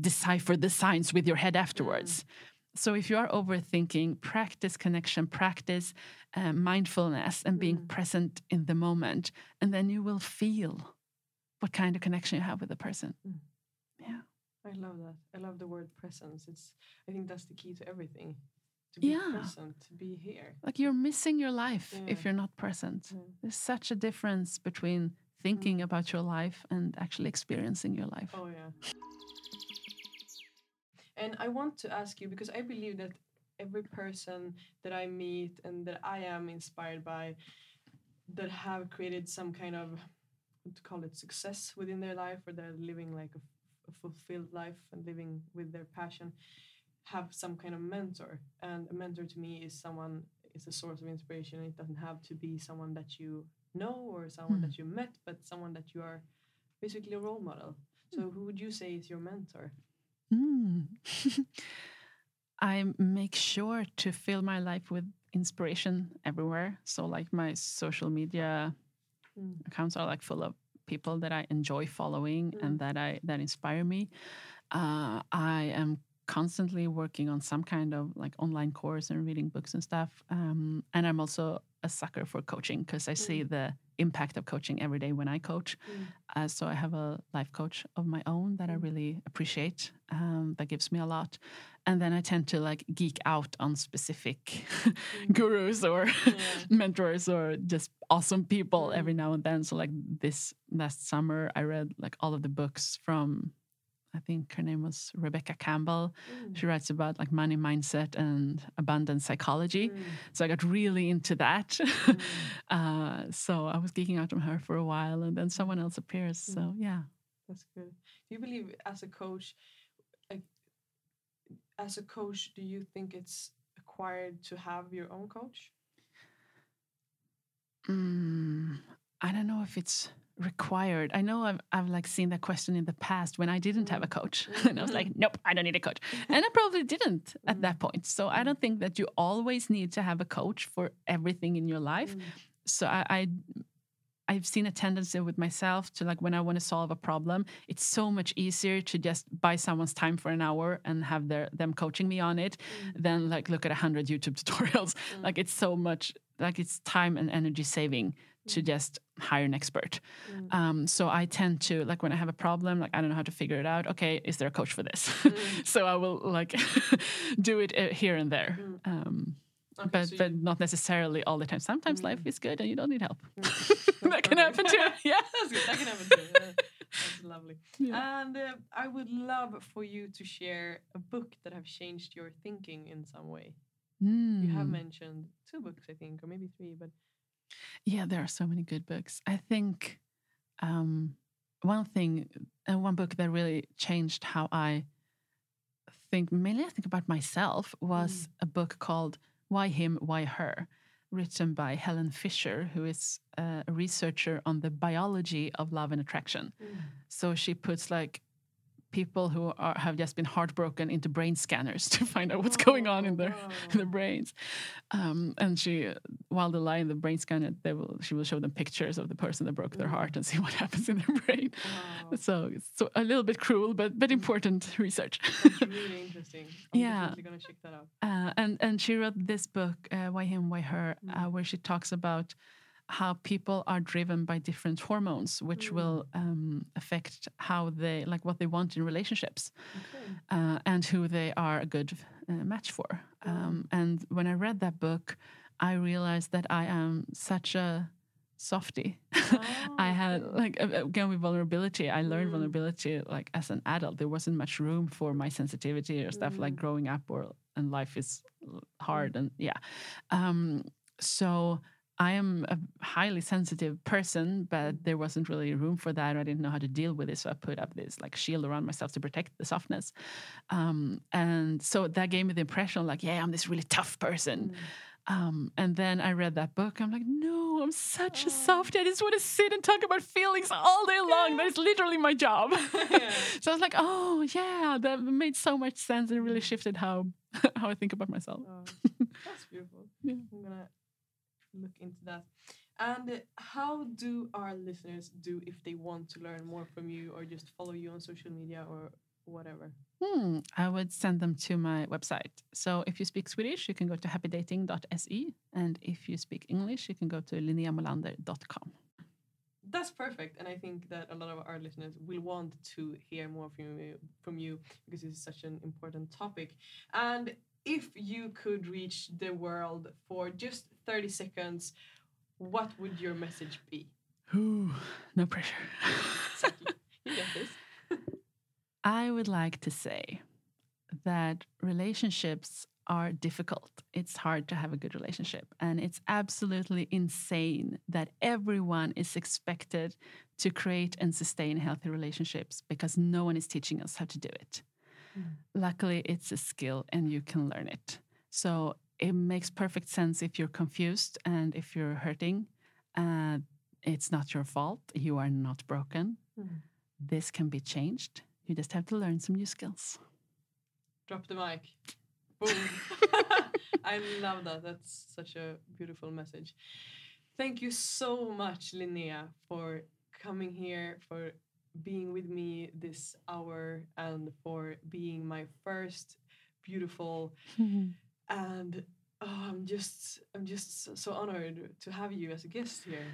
decipher the signs with your head afterwards so if you are overthinking practice connection practice uh, mindfulness and being present in the moment and then you will feel what kind of connection you have with the person yeah I love that. I love the word presence. It's I think that's the key to everything. To be Yeah. present, to be here. like you're missing your life if you're not present Mm. there's such a difference between thinking about your life and actually experiencing your life Oh yeah. And I want to ask you because I believe that every person that I meet and that I am inspired by that have created some kind of what to call it success within their life or they're living like a, a fulfilled life and living with their passion have some kind of mentor. And a mentor to me is someone is a source of inspiration. It doesn't have to be someone that you know or someone Hmm. that you met but someone that you are basically a role model. So who would you say is your mentor Mm. <laughs> I make sure to fill my life with inspiration everywhere. So, like my social media Mm. accounts are like full of people that I enjoy following and that I that inspire me. Uh, I am constantly working on some kind of like online course and reading books and stuff. Um, and I'm also a sucker for coaching because I see the impact of coaching every day when I coach. Uh, so I have a life coach of my own that I really appreciate. Um, that gives me a lot, and then I tend to like geek out on specific <laughs> gurus or <laughs> mentors or just awesome people every now and then. So like this last summer, I read like all of the books from. I think her name was Rebecca Campbell. She writes about like money mindset and abundance psychology. So I got really into that. <laughs> uh, so I was geeking out on her for a while, and then someone else appears. So yeah. That's good. Do you believe as a coach, like as a coach, do you think it's acquired to have your own coach? Mm, I don't know if it's required. I know I've I've like seen that question in the past when I didn't have a mm. coach, <laughs> and I was like, nope, I don't need a coach, <laughs> and I probably didn't at that mm. point. So I mm. don't think that you always need to have a coach for everything in your life. So I. I I've seen a tendency with myself to like when I want to solve a problem, it's so much easier to just buy someone's time for an hour and have their them coaching me on it than like look at a hundred YouTube <laughs> tutorials. Like it's so much like it's time and energy saving to just hire an expert. Um, so I tend to like when I have a problem, like I don't know how to figure it out. Okay, is there a coach for this? <laughs> so I will like <laughs> do it uh, here and there. Um, Okay, but so you- but not necessarily all the time. Sometimes life is good and you don't need help. Mm. <laughs> that can happen too. Yeah. That's good. That can happen too. Yeah, That's lovely. And uh, I would love for you to share a book that have changed your thinking in some way. You have Mm. mentioned two books, I think, or maybe three, but Yeah, there are so many good books. I think um, one thing, uh, one book that really changed how I think, mainly I think about myself, was a book called Why Him, Why Her, written by Helen Fisher, who is uh, a researcher on the biology of love and attraction. So she puts like people who are, have just been heartbroken into brain scanners <laughs> to find out what's going on in their <laughs> in their brains. Um, and she, while they lie in the brain scanner, they will she will show them pictures of the person that broke their heart and see what <laughs> happens in their brain. So it's so a little bit cruel, but but important research. it's really interesting. I'm Yeah. gonna check that out. Uh, and and she wrote this book, uh, Why Him, Why Her, uh, where she talks about how people are driven by different hormones, which will um, affect how they like what they want in relationships, uh, and who they are a good uh, match for. Um, and when I read that book, I realized that I am such a softie. <laughs> I had like uh, again with vulnerability. I learned vulnerability like as an adult. There wasn't much room for my sensitivity or stuff like growing up or and life is hard and yeah. Um, so I am a highly sensitive person, but there wasn't really room for that. I didn't know how to deal with it, so I put up this like shield around myself to protect the softness. Um, and so that gave me the impression, like, yeah, I'm this really tough person. Um, and then I read that book. I'm like, no, I'm such a softie. I just want to sit and talk about feelings all day long. That is literally my job. <laughs> Yeah. <laughs> so I was like, oh yeah, that made so much sense and really shifted how <laughs> how I think about myself. Oh, that's beautiful. Yeah. I'm gonna look into that. And how do our listeners do if they want to learn more from you or just follow you on social media or whatever? Hmm, I would send them to my website. So if you speak Swedish, you can go to happydating.se. And if you speak English, you can go to linneamolander.com. That's perfect, and I think that a lot of our listeners will want to hear more from you, from you because it's such an important topic. And if you could reach the world for just thirty seconds, what would your message be? Ooh, no pressure. You get this. <laughs> I would like to say that relationships are difficult. It's hard to have a good relationship. And it's absolutely insane that everyone is expected to create and sustain healthy relationships because no one is teaching us how to do it. Luckily, it's a skill and you can learn it. So it makes perfect sense if you're confused and if you're hurting. Uh, it's not your fault. You are not broken. Mm. This can be changed. You just have to learn some new skills. Drop the mic. Boom. <laughs> I love that. That's such a beautiful message. Thank you so much, Linnea, for coming here, for being with me this hour, and for being my first beautiful. And oh, I'm just, I'm just so- honored to have you as a guest here.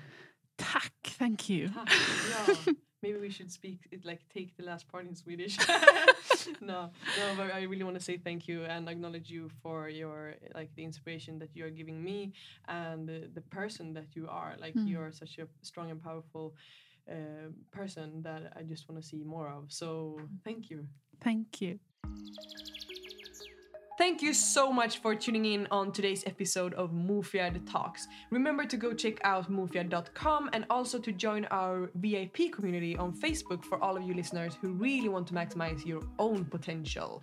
Tack, thank you. Tack. <laughs> Yeah. Maybe we should speak it like take the last part in Swedish. <laughs> no, no, but I really want to say thank you and acknowledge you for your like the inspiration that you are giving me and the, the person that you are. Like Mm. you're such a strong and powerful uh, person that I just want to see more of. So thank you. Thank you. Thank you so much for tuning in on today's episode of Mufjard Talks. Remember to go check out mufjard.com and also to join our VIP community on Facebook for all of you listeners who really want to maximize your own potential.